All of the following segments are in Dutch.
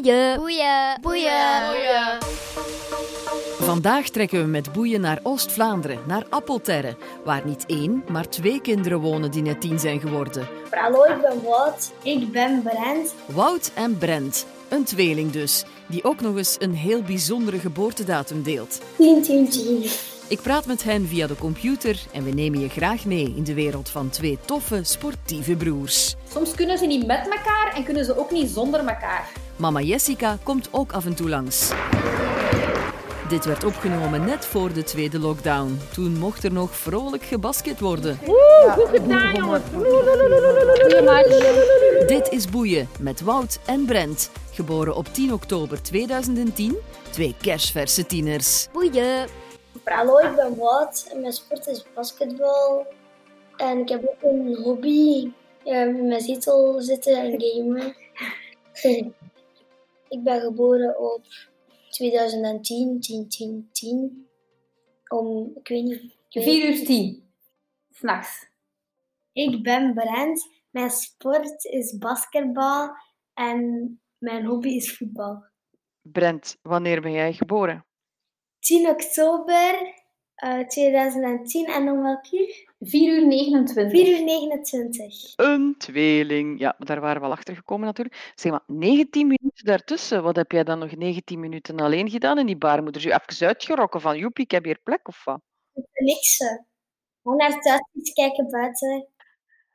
Boeien. Boeien. Boeien. Vandaag trekken we met boeien naar Oost-Vlaanderen, naar Appelterre, waar niet één, maar twee kinderen wonen die net tien zijn geworden. Hallo, ik ben Wout. Ik ben Brent. Wout en Brent, een tweeling dus, die ook nog eens een heel bijzondere geboortedatum deelt. 10, 10, 10. Ik praat met hen via de computer en we nemen je graag mee in de wereld van twee toffe, sportieve broers. Soms kunnen ze niet met elkaar en kunnen ze ook niet zonder elkaar. Mama Jessica komt ook af en toe langs. Dit werd opgenomen net voor de tweede lockdown. Toen mocht er nog vrolijk gebasket worden. Goed gedaan, jongens. Dit is Boeien met Wout en Brent. Geboren op 10 oktober 2010. Twee kersverse tieners. Boeien. Hallo, ik ben Wout. En Mijn sport is basketbal. En ik heb ook een hobby. Ja, mijn zetel zitten en gamen. Ik ben geboren op 2010, 10, 10, 10. Om, ik weet niet. ik weet 4 uur 10. S'nachts. Ik ben Brent. Mijn sport is basketbal. En mijn hobby is voetbal. Brent, wanneer ben jij geboren? 10 oktober eh, 2010 en om welk uur? 4 uur 29. 4 uur 29. Een tweeling. Ja, daar waren we wel achter gekomen natuurlijk. Zeg maar, 19 minuten daartussen. Wat heb jij dan nog 19 minuten alleen gedaan in die baarmoeder? Je even uitgerokken van, joepie, ik heb hier plek of wat? Niks. eh. Gewoon naar het uitzicht kijken buiten.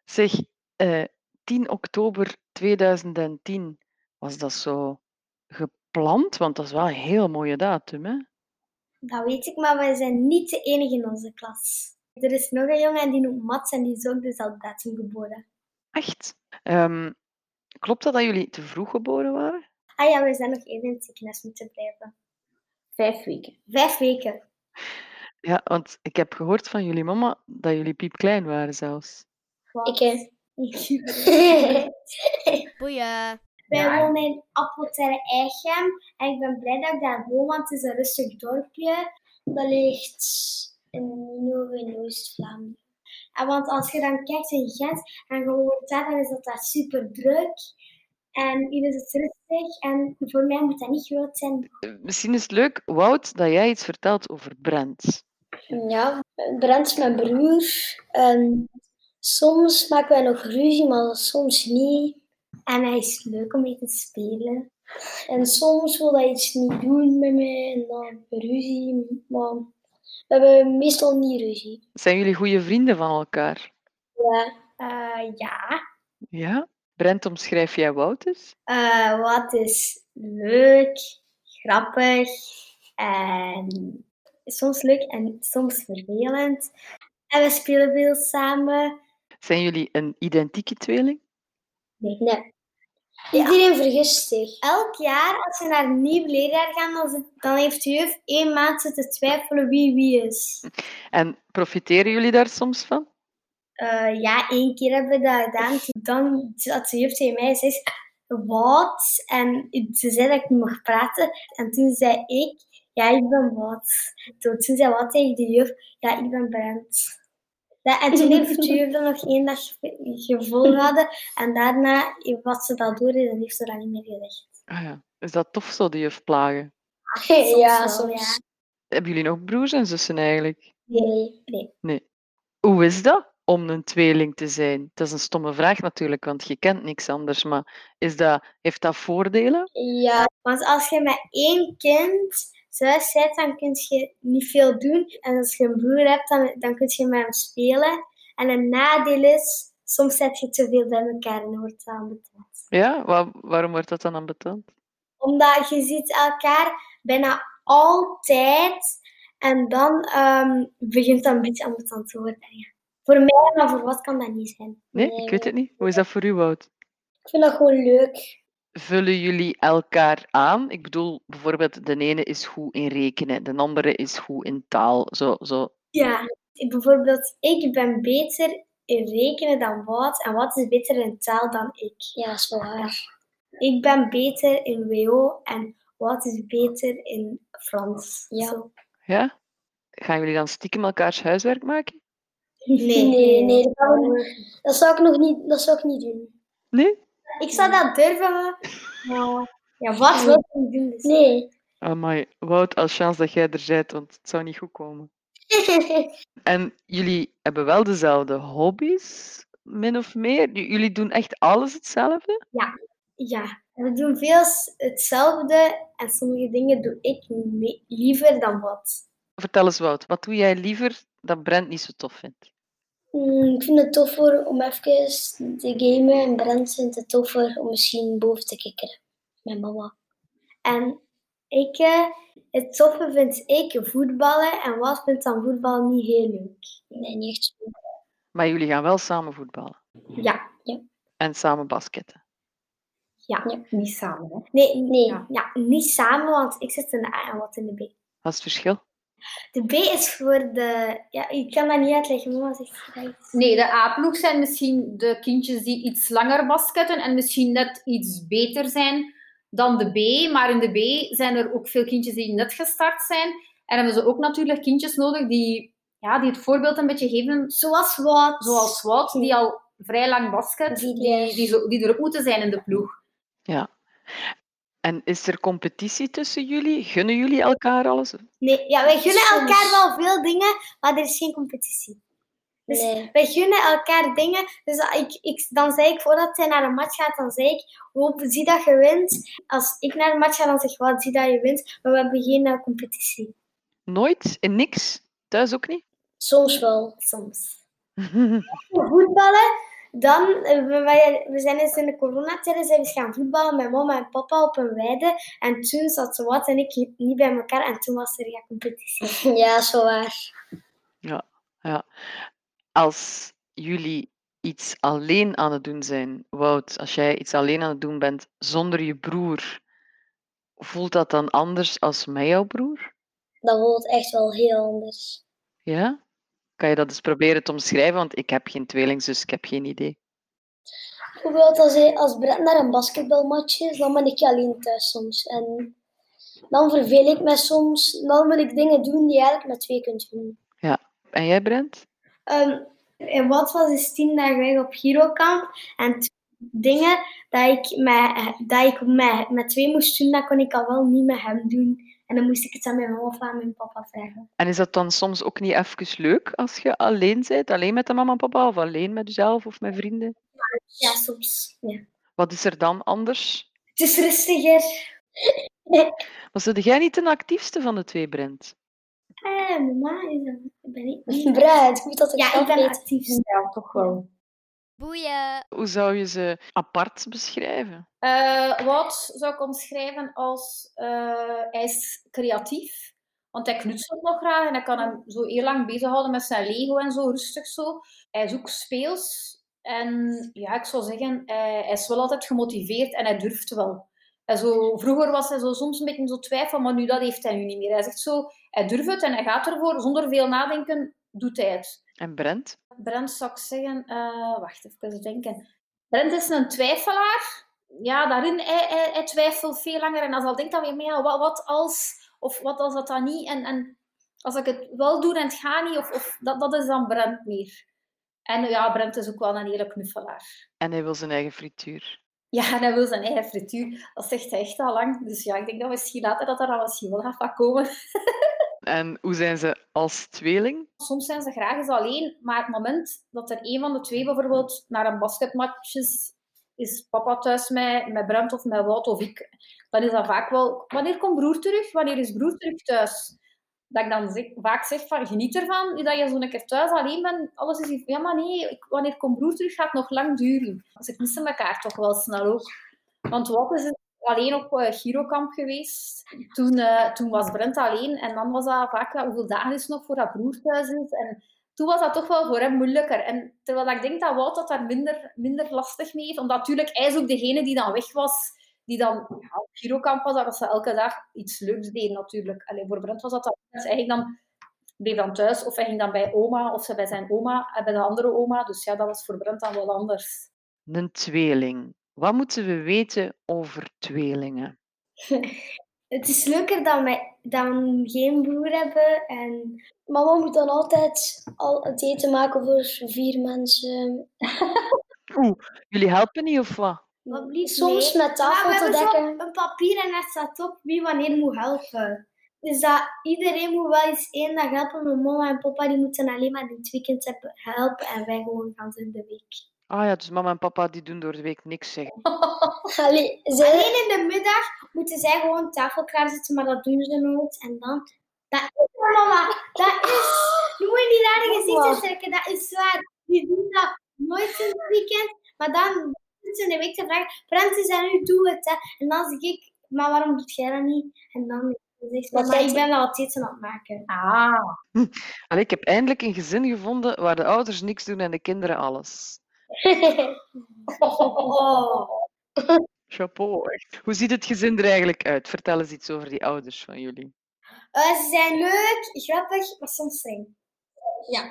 Zeg, eh, 10 oktober 2010, was dat zo gepland? Want dat is wel een heel mooie datum, hè? Dat weet ik, maar wij zijn niet de enige in onze klas. Er is nog een jongen en die noemt Mats en die is ook dezelfde datum geboren. Echt? Ehm, klopt dat dat jullie te vroeg geboren waren? Ah ja, we zijn nog even in het ziekenhuis moeten blijven. Vijf weken. Vijf weken. Ja, want ik heb gehoord van jullie mama dat jullie piepklein waren zelfs. Ik ken. Boeien. Wij wonen in Appelterre Eichem en ik ben blij dat ik daar woon, want het is een rustig dorpje. Dat ligt in Nino in Oost-Vlaanderen. En want als je dan kijkt in Gent en je woont daar, dan is dat daar super druk. En hier is het rustig en voor mij moet dat niet groot zijn. Misschien is het leuk, Wout, dat jij iets vertelt over Brent. Ja, Brent is mijn broer. En soms maken wij nog ruzie, maar soms niet. En hij is leuk om mee te spelen. En soms wil hij iets niet doen met mij en dan ruzie. Maar we hebben meestal niet ruzie. Zijn jullie goede vrienden van elkaar? Ja. Eh, ja. Ja? Brent, omschrijf jij Wout eens? Eh, wat is leuk, grappig en soms leuk en soms vervelend. En we spelen veel samen. Zijn jullie een identieke tweeling? Nee. nee. Iedereen vergist zich. Elk jaar, als je naar een nieuw leerjaar gaat, dan, zit- dan heeft de juf één maand zitten twijfelen wie wie is. En profiteren jullie daar soms van? Eh, ja, één keer hebben we dat gedaan. Dan zat de juf tegen mij en zei ze, wat? En ze zei dat ik niet mocht praten. En toen zei ik, ja, ik ben wat. Toen, toen zei wat tegen de juf, ja, ik ben Brent. Ja, en toen heeft de juf dan nog één dag gevolhouden. En daarna was ze dat door en heeft ze dat niet meer gezegd. Ah ja. Is dat tof zo, die juf plagen? ja, wel, soms. Hebben jullie nog broers en zussen eigenlijk? Nee, nee. Hoe is dat om een tweeling te zijn? Dat is een stomme vraag natuurlijk, want je kent niks anders. Maar is dat, heeft dat voordelen? Ja, want als je met één kind thuis bent, dan kun je niet veel doen. En als je een broer hebt, dan, dan kun je met hem spelen. En een nadeel is, soms zet je te veel bij elkaar en dan wordt het aanbetaald. Ja? Wa- waarom wordt dat dan aanbetaald? Omdat je ziet elkaar bijna altijd en dan ehm, begint dat een beetje ambetant te worden. Ja. Voor mij, maar voor wat kan dat niet zijn? Nee, ik weet het niet. Hoe is dat voor u, Wout? Ik vind dat gewoon leuk. Vullen jullie elkaar aan? Ik bedoel, bijvoorbeeld, de ene is goed in rekenen, de andere is goed in taal. Zo, zo. Ja, ik- bijvoorbeeld, ik ben beter in rekenen dan Wout en Wout is beter in taal dan ik. Ja, dat is wel waar. Ik ben beter in WO en Wout is beter in Frans. Ja. Ja? Gaan jullie dan stiekem elkaars huiswerk maken? Nee, nee, nee, dat, zou ik- dat zou ik nog niet, dat zou ik niet doen. Nee? Ik zou dat durven, maar Ja, wat wil je niet doen? Dus. Nee. Amai, Wout, als chance dat jij er bent, want het zou niet goed komen. En jullie hebben wel dezelfde hobby's, min of meer? J- Jullie doen echt alles hetzelfde? Ja, we doen veel hetzelfde en sommige dingen doe ik liever dan wat. Vertel eens, Wout, wat doe jij liever dat Brent niet zo tof vindt? Mm, ik vind het toffer om even te gamen en Brent vindt het toffer om misschien boven te kikkeren met mama. En ik, eh, het toffe vind ik voetballen en wat vindt dan voetballen niet heel leuk. Nee, niet echt zo. Maar jullie gaan wel samen voetballen Ja, en samen basketten. ja. Niet samen, hè. Nee, Nee. Ja. ja, niet samen, want ik zit in de A en wat in de B. Wat is het verschil? De B is voor de... Ja, ik kan dat niet uitleggen, mama zegt gelijk. Nee, de A-ploeg zijn misschien de kindjes die iets langer basketten en misschien net iets beter zijn dan de B. Maar in de B zijn er ook veel kindjes die net gestart zijn. En hebben ze ook natuurlijk kindjes nodig die, ja, die het voorbeeld een beetje geven, Zoals wat? zoals Wout, die al vrij lang basket, Die die, er- die, zo, die er ook moeten zijn in de ploeg. Ja. En is er competitie tussen jullie? Gunnen jullie elkaar alles? Nee, ja, wij gunnen elkaar wel veel dingen, maar er is geen competitie. Dus Nee. wij gunnen elkaar dingen. Dus ik, ik, dan zei ik, voordat hij naar een match gaat, dan zei ik, hoop, zie dat je wint. Als ik naar een match ga, dan zeg ik, wat, zie dat je wint. Maar we hebben geen eh, competitie. Nooit? In niks? Thuis ook niet? Soms wel. Soms. Voetballen, dan, eh, we, wij- we zijn eens in de coronatijd zijn we eens gaan voetballen met mama en papa op een weide. En toen zat wat en ik niet bij elkaar en toen was er ja competitie. Ja, zo waar. Ja. Als jullie iets alleen aan het doen zijn, Wout, als jij iets alleen aan het doen bent zonder je broer, voelt dat dan anders als met jouw broer? Dat voelt echt wel heel anders. Ja? Kan je dat eens proberen te omschrijven? Want ik heb geen tweelingzus, ik heb geen idee. Bijvoorbeeld als, hij, als Brent naar een basketbalmatch is, dan ben ik alleen thuis soms. En dan verveel ik me soms. Dan wil ik dingen doen die je eigenlijk met twee kunt doen. En jij, Brent? En wat was dus tien dagen weg op Girokamp. En dingen dat ik, met, dat ik met, met twee moest doen, dat kon ik al wel niet met hem doen. En dan moest ik het aan mijn mama of aan mijn papa vragen. En is dat dan soms ook niet even leuk als je alleen bent? Alleen met de mama en papa of alleen met jezelf of met vrienden? Ja, soms. Ja. Wat is er dan anders? Het is rustiger. Maar zit jij niet de actiefste van de twee, Brent? Eh, mama, is dat, ben ik niet. Brent, ik moet dat toch Ja, ik ben actief. Ja, toch wel. Boeien. Hoe zou je ze apart beschrijven? Eh, Wout zou ik omschrijven als eh, hij is creatief. Want hij knutselt nog graag en hij kan hem zo heel lang bezighouden met zijn Lego en zo, rustig zo. Hij is ook speels. En ja, ik zou zeggen, hij, hij is wel altijd gemotiveerd en hij durft wel. En zo, vroeger was hij zo soms een beetje zo twijfel, maar nu dat heeft hij nu niet meer. Hij zegt zo, hij durft het en hij gaat ervoor. Zonder veel nadenken doet hij het. En Brent? Brent zou ik zeggen, eh, wacht even denken. Brent is een twijfelaar. Ja, daarin, hij, hij, hij twijfelt veel langer. En als hij denkt dan weer, ja, wat, wat als, of wat als dat dan niet? En, en als ik het wel doe en het gaat niet, of, of dat, dat is dan Brent meer. En ja, Brent is ook wel een hele knuffelaar. En hij wil zijn eigen frituur. Ja, en hij wil zijn eigen frituur. Dat zegt hij echt al lang. Dus ja, ik denk dat misschien later dat er dan misschien wel gaat komen. En hoe zijn ze als tweeling? Soms zijn ze graag eens alleen, maar het moment dat er een van de twee bijvoorbeeld naar een basketmatch is, is papa thuis met, met Brent of met Wout of ik, dan is dat vaak wel... Wanneer komt broer terug? Wanneer is broer terug thuis? Dat ik dan vaak zeg van, geniet ervan, dat je zo'n keer thuis alleen bent. Alles is... Ja, maar nee, wanneer komt broer terug, gaat nog lang duren. Ze missen elkaar toch wel snel ook. Want Wout is alleen op uh, Girokamp geweest. Toen, eh, toen was Brent alleen en dan was dat vaak, hoeveel dagen is nog voor dat broer thuis is? En toen was dat toch wel voor hem moeilijker. En terwijl ik denk dat Wout dat daar minder, minder lastig mee heeft, omdat natuurlijk hij is ook degene die dan weg was, die dan ja, op Girokamp was, dat ze elke dag iets leuks deden natuurlijk. Alleen voor Brent was dat dan, ging dan, bleef dan thuis of hij ging dan bij oma of ze bij zijn oma en bij de andere oma. Dus ja, dat was voor Brent dan wel anders. Een tweeling. Wat moeten we weten over tweelingen? Het is leuker dan, wij, dan geen broer hebben. En Mama moet dan altijd al het eten maken voor vier mensen. Oeh, jullie helpen niet of wat? Soms Nee. met tafel te dekken. een papier en daar staat op wie wanneer moet helpen. Dus dat iedereen moet wel eens één dag helpen. Mijn mama en papa die moeten alleen maar in het weekend helpen en wij gewoon gaan in de week. Ah ja, dus mama en papa die doen door de week niks zeggen. Allee, zij, Alleen in de middag moeten zij gewoon tafel klaarzetten, maar dat doen ze nooit. En dan, dat is waar, mama, dat is, je moet niet naar de gezichten trekken, dat is waar. Die doen dat nooit in het weekend, maar dan zitten ze in de week te vragen, Francis, en nu doe het, hè. En dan zeg ik, maar waarom doet jij dat niet? En dan zegt ze, Maar maar zij- ik ben dat altijd aan het maken. Ah, Allee, ik heb eindelijk een gezin gevonden waar de ouders niks doen en de kinderen alles. Oh. Chapeau. echt. Hoe ziet het gezin er eigenlijk uit? Vertel eens iets over die ouders van jullie. Eh, ze zijn leuk, grappig, maar soms streng.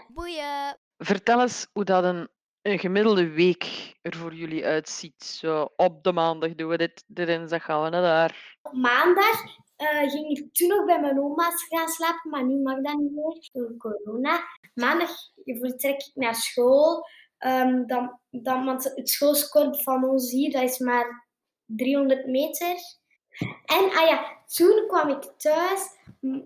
Boeien. Vertel eens hoe dat een, een gemiddelde week er voor jullie uitziet. Zo, op de maandag doen we dit, de dinsdag gaan we naar daar. Op maandag eh, ging ik toen nog bij mijn oma's gaan slapen, maar nu mag dat niet meer door corona. Maandag vertrek ik naar school. Ehm, dan, dan, want het schoolskorp van ons hier dat is maar 300 meter. En ah ja, toen kwam ik thuis,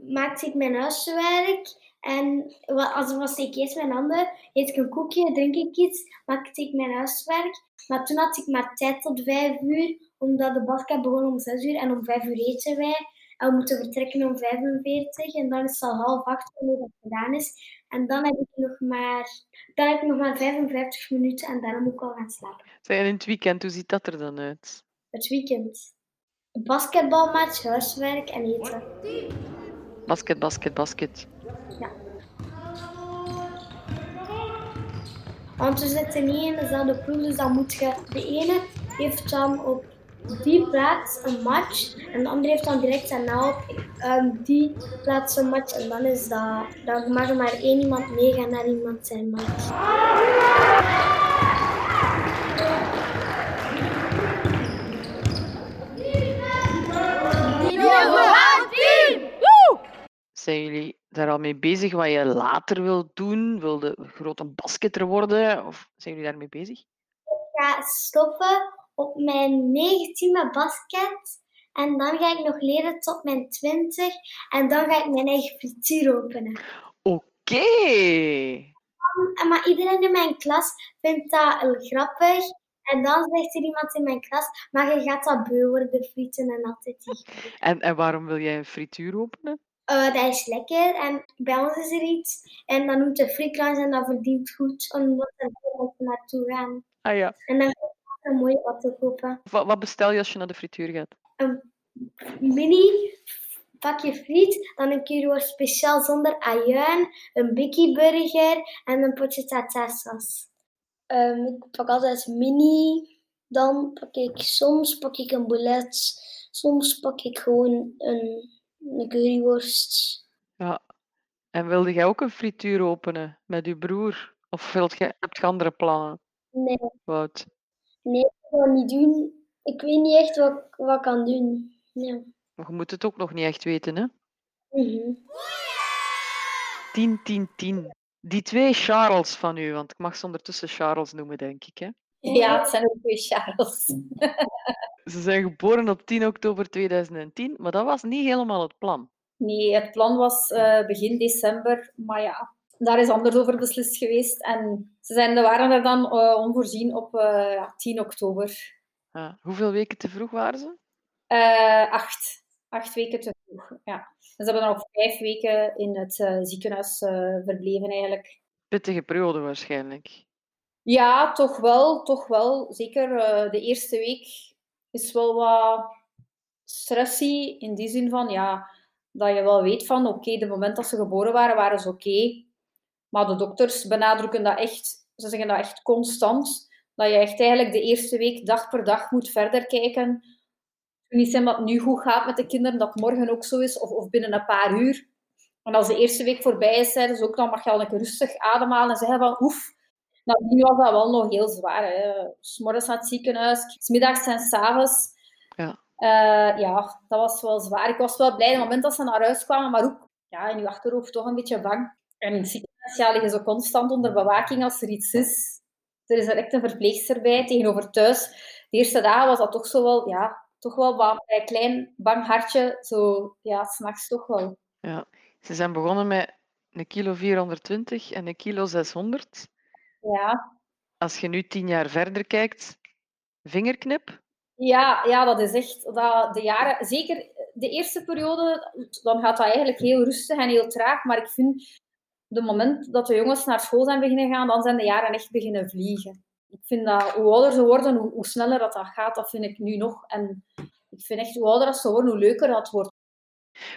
maakte ik mijn huiswerk. En als was ik eerst mijn handen, eet ik een koekje, drink ik iets, maakte ik mijn huiswerk. Maar toen had ik maar tijd tot vijf uur, omdat de basket begon om zes uur en om vijf uur eten wij. En we moeten vertrekken om 45 en dan is het al half acht wanneer dat gedaan is. En dan heb ik nog maar, dan heb ik nog maar 55 minuten en daarna moet ik al gaan slapen. En in het weekend, hoe ziet dat er dan uit? Het weekend. Basketbalmatch, huiswerk en eten. Basket, basket, basket. Want we zitten niet in dezelfde ploeg, dus dan moet je... De ene heeft dan op die plaats een match en de andere heeft dan direct daarna op ehm, die plaats een match. En dan is dat... Dan mag er maar één iemand meegaan naar iemand zijn match. Zijn jullie daar al mee bezig wat je later wilt doen? Wil je grote basketter worden? Of zijn jullie daarmee bezig? Ik ga stoppen op mijn 19 met basket. En dan ga ik nog leren tot mijn 20. En dan ga ik mijn eigen frituur openen. Oké. Maar iedereen in mijn klas vindt dat heel grappig. En dan zegt er iemand in mijn klas, maar je gaat dat beu worden, frieten en altijd die. En, en waarom wil jij een frituur openen? Eh, dat is lekker. En bij ons is er iets. En dan noemt de frietlands en dat verdient goed. Omdat er naartoe gaan. Ah ja. En dan een mooie auto kopen. Wat, wat bestel je als je naar de frituur gaat? mini pakje friet, dan een keer speciaal zonder ajuin, een bikkie burger en een potje tata-saus. Ehm, ik pak altijd mini. Dan pak ik soms pak ik een boulet. Soms pak ik gewoon een, een curryworst. Ja. En wilde jij ook een frituur openen met je broer? Of wilt je, heb je andere plannen, Nee, Wout? Nee, ik ga dat niet doen. Ik weet niet echt wat, ik- wat ik kan doen. Ja. Maar je moet het ook nog niet echt weten, hè? Mhm. 10, 10, 10. Die twee Charles van u, want ik mag ze ondertussen Charles noemen, denk ik. Hè? ja, het zijn ook twee Charles. Ze zijn geboren op 10 oktober 2010, maar dat was niet helemaal het plan. Nee, het plan was eh, begin december, maar ja, daar is anders over beslist geweest. En ze zijn, waren er dan eh, onvoorzien op eh, ja, 10 oktober. Hoeveel weken te vroeg waren ze? Eh, acht. Acht weken te vroeg, ja. Dus ze hebben dan nog vijf weken in het eh, ziekenhuis eh, verbleven eigenlijk. Pittige periode waarschijnlijk. Ja, toch wel, toch wel. Zeker eh, de eerste week is wel wat stressy in die zin van, ja, dat je wel weet van, oké, de moment dat ze geboren waren, waren ze oké. Maar de dokters benadrukken dat echt, ze zeggen dat echt constant, dat je echt eigenlijk de eerste week dag per dag moet verder kijken. Niet zijn dat het nu goed gaat met de kinderen, dat morgen ook zo is, of, of binnen een paar uur. En als de eerste week voorbij is, zeiden ze ook, dan mag je al een keer rustig ademhalen en zeggen van, oef, nou, nu was dat wel nog heel zwaar. Hè. S'morgens naar het ziekenhuis, smiddags en s'avonds. Ja. Eh, ja, dat was wel zwaar. Ik was wel blij op het moment dat ze naar huis kwamen, maar ook ja, in je achterhoofd toch een beetje bang. En in het ziekenhuis liggen ze constant onder bewaking als er iets is. Er is direct een verpleegster bij. Tegenover thuis de eerste dagen was dat toch zo wel, ja, toch wel wat, een klein bang hartje, zo, ja, s'nachts toch wel. Ja. Ze zijn begonnen met een kilo 420 en een kilo 600. Ja. Als je nu tien jaar verder kijkt, vingerknip? Ja, ja dat is echt dat de jaren, zeker de eerste periode, dan gaat dat eigenlijk heel rustig en heel traag. Maar ik vind, de moment dat de jongens naar school zijn beginnen gaan, dan zijn de jaren echt beginnen vliegen. Ik vind dat hoe ouder ze worden, hoe, hoe sneller dat, dat gaat, dat vind ik nu nog. En ik vind echt hoe ouder ze worden, hoe leuker dat wordt.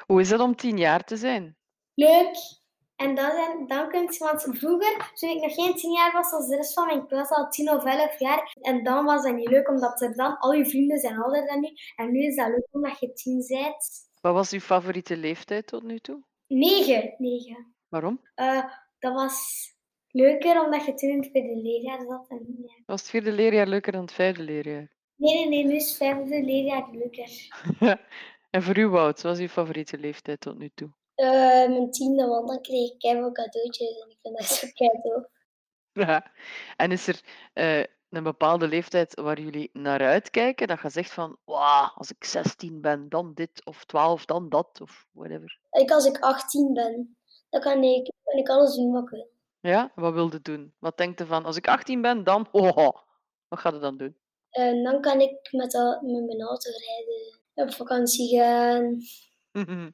Hoe is het om tien jaar te zijn? Leuk. En dan, zijn, dan kun je, want vroeger, toen ik nog geen tien jaar was, was de rest van mijn klas al tien of elf jaar. En dan was dat niet leuk, omdat er dan al je vrienden zijn ouder dan nu. En nu is dat leuk omdat je tien bent. Wat was uw favoriete leeftijd tot nu toe? Negen. Negen. Waarom? Uh, dat was leuker omdat je toen in het vierde leerjaar zat. En, ja. Was het vierde leerjaar leuker dan het vijfde leerjaar? Nee, nee, nee, nu is het vijfde leerjaar leuker. en voor u, Wout, wat was uw favoriete leeftijd tot nu toe? Uh, mijn tiende, want dan kreeg ik veel cadeautjes en ik vind dat zo cadeau. Ja. En is er uh, een bepaalde leeftijd waar jullie naar uitkijken? Dat je zegt van, wow, als ik 16 ben, dan dit, of 12, dan dat, of whatever. Ik, als ik 18 ben, dan kan ik, kan ik alles doen wat ik wil. Ja, wat wilde doen? Wat denkt je van, als ik 18 ben, dan, oh, wat gaat je dan doen? En dan kan ik met, met mijn auto rijden, op vakantie gaan.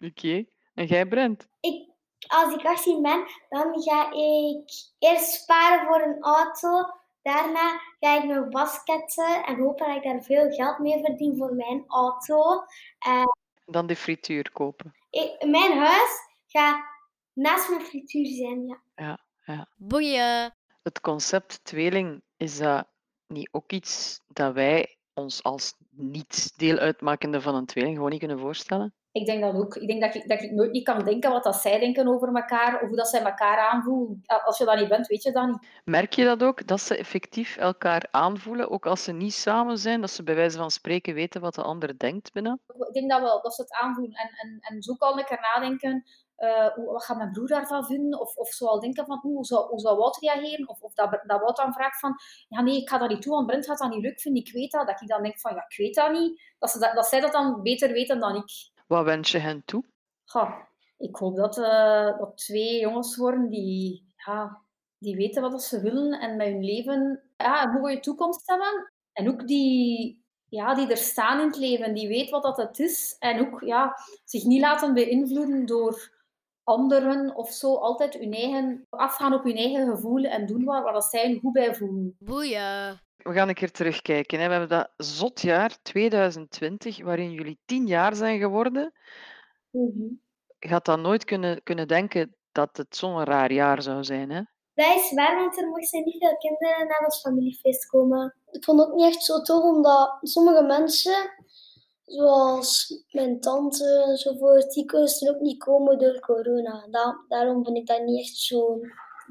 Oké. Okay. En jij, Brent? Ik, als ik 18 ben, dan ga ik eerst sparen voor een auto. Daarna ga ik nog basketten en hopen dat ik daar veel geld mee verdien voor mijn auto. En dan de frituur kopen. Ik, mijn huis gaat naast mijn frituur zijn, ja. Ja, ja. Boeien. Het concept tweeling, is dat niet ook iets dat wij ons als niet deel uitmakende van een tweeling gewoon niet kunnen voorstellen? Ik denk dat ook. Ik denk dat ik, dat ik nooit niet kan denken wat dat zij denken over elkaar, of hoe dat zij elkaar aanvoelen. Als je dat niet bent, weet je dat niet. Merk je dat ook, dat ze effectief elkaar aanvoelen, ook als ze niet samen zijn, dat ze bij wijze van spreken weten wat de ander denkt binnen? Ik denk dat wel, dat ze het aanvoelen. En, en, en zo kan ik er nadenken, uh, wat gaat mijn broer daarvan vinden? Of, of zo al denken van, hoe zou, hoe zou Wout reageren? Of, of dat, dat Wout dan vraagt van, ja nee, ik ga dat niet doen, want Brent gaat dat niet leuk vinden, ik weet dat. Dat ik dan denk van, ja, ik weet dat niet. Dat, ze dat, dat zij dat dan beter weten dan ik. Wat wens je hen toe? Ja, ik hoop dat, uh, dat twee jongens worden die, ja, die weten wat ze willen en met hun leven ja, een mooie toekomst hebben. En ook die, ja, die er staan in het leven, die weet wat dat het is. En ook ja, zich niet laten beïnvloeden door anderen of zo. Altijd hun eigen, afgaan op hun eigen gevoel en doen waar, waar dat zij goed bij voelen. Boeien. We gaan een keer terugkijken. Hè. We hebben dat zotjaar 2020, waarin jullie tien jaar zijn geworden. Mm Je had dan nooit kunnen, kunnen denken dat het zo'n raar jaar zou zijn, hè? Dat is waar, want er mochten niet veel kinderen naar ons familiefeest komen. Ik vond het ook niet echt zo tof, omdat sommige mensen, zoals mijn tante enzovoort, die konden ook niet komen door corona. daarom vind ik dat niet echt zo,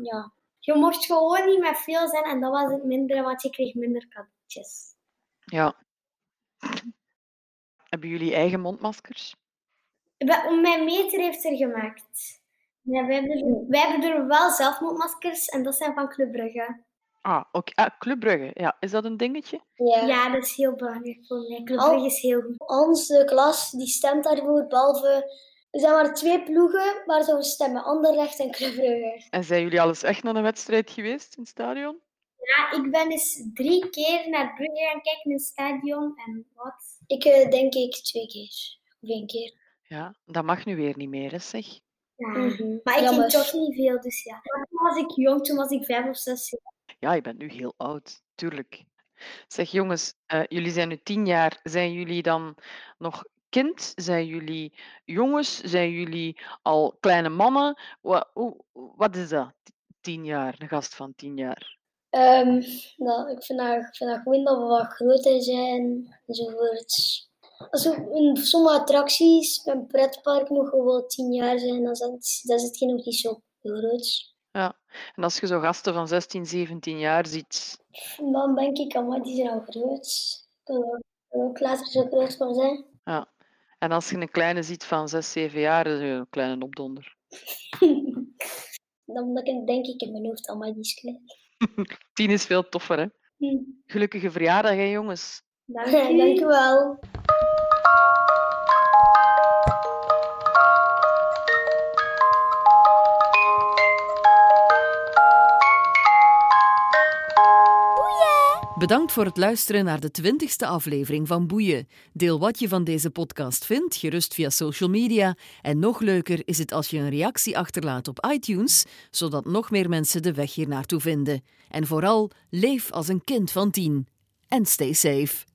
ja, je mocht gewoon niet met veel zijn en dat was het minder, want je kreeg minder cadeautjes. Ja. Hebben jullie eigen mondmaskers? Mijn meter heeft er gemaakt. Ja, wij, hebben, wij hebben er wel zelf mondmaskers en dat zijn van Club Brugge. Ah, oké. Ah, Club Brugge. Ja, is dat een dingetje? Ja, ja dat is heel belangrijk voor mij. Club Brugge is heel goed. Onze klas die stemt daarvoor, behalve er zijn maar twee ploegen waar ze stemmen. Anderlecht en Club Brugge. En zijn jullie alles echt naar een wedstrijd geweest in het stadion? Ja, ik ben eens drie keer naar Brugge gaan kijken in het stadion. En wat? Ik uh, denk ik twee keer. Of één keer. Ja, dat mag nu weer niet meer, hè, zeg. Ja, mm -hmm. maar ik ging toch niet veel, dus ja. Toen was ik jong, toen was ik vijf of zes jaar. Ja, je bent nu heel oud, tuurlijk. Zeg jongens, uh, jullie zijn nu tien jaar. Zijn jullie dan nog kind? Zijn jullie jongens? Zijn jullie al kleine mannen? Wat, wat is dat? Tien jaar, een gast van tien jaar. Um, nou, ik vind dat, ik vind dat gewoon dat we wat groter zijn enzovoort. Als we in sommige attracties, een pretpark nog wel tien jaar zijn, dan is het, is nog niet zo groot. Ja, en als je zo gasten van 16, 17 jaar ziet. Dan denk ik, maar die zijn al groot. Kan ook later zo groot voor zijn. En als je een kleine ziet van 6, 7 jaar, dan is een kleine opdonder. dan denk ik in mijn hoofd allemaal die is klein. 10 is veel toffer, hè? Hm. Gelukkige verjaardag, hè, jongens. Dank u. Dank u wel. Bedankt voor het luisteren naar de twintigste aflevering van Boeien. Deel wat je van deze podcast vindt, gerust via social media. En nog leuker is het als je een reactie achterlaat op iTunes, zodat nog meer mensen de weg hier naartoe vinden. En vooral, leef als een kind van tien. En stay safe.